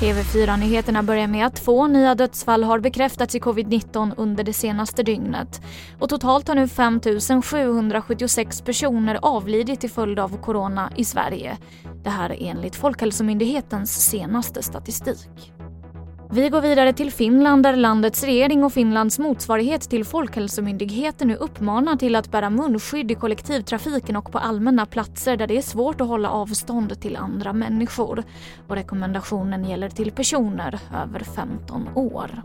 TV4-nyheterna börjar med att två nya dödsfall har bekräftats i covid-19 under det senaste dygnet. Och totalt har nu 5 776 personer avlidit till följd av corona i Sverige. Det här är enligt Folkhälsomyndighetens senaste statistik. Vi går vidare till Finland där landets regering och Finlands motsvarighet till Folkhälsomyndigheten nu uppmanar till att bära munskydd i kollektivtrafiken och på allmänna platser där det är svårt att hålla avstånd till andra människor. Och rekommendationen gäller till personer över 15 år.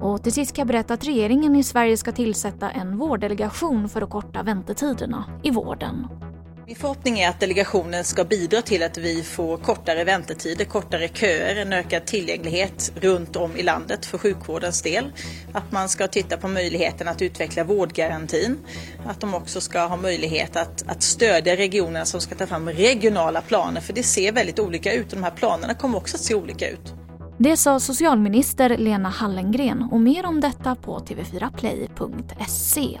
Och till sist kan jag berätta att regeringen i Sverige ska tillsätta en vårddelegation för att korta väntetiderna i vården. Min förhoppning är att delegationen ska bidra till att vi får kortare väntetider, kortare köer, en ökad tillgänglighet runt om i landet för sjukvårdens del. Att man ska titta på möjligheten att utveckla vårdgarantin. Att de också ska ha möjlighet att, att stödja regionerna som ska ta fram regionala planer, för det ser väldigt olika ut och de här planerna kommer också att se olika ut. Det sa socialminister Lena Hallengren och mer om detta på tv4play.se.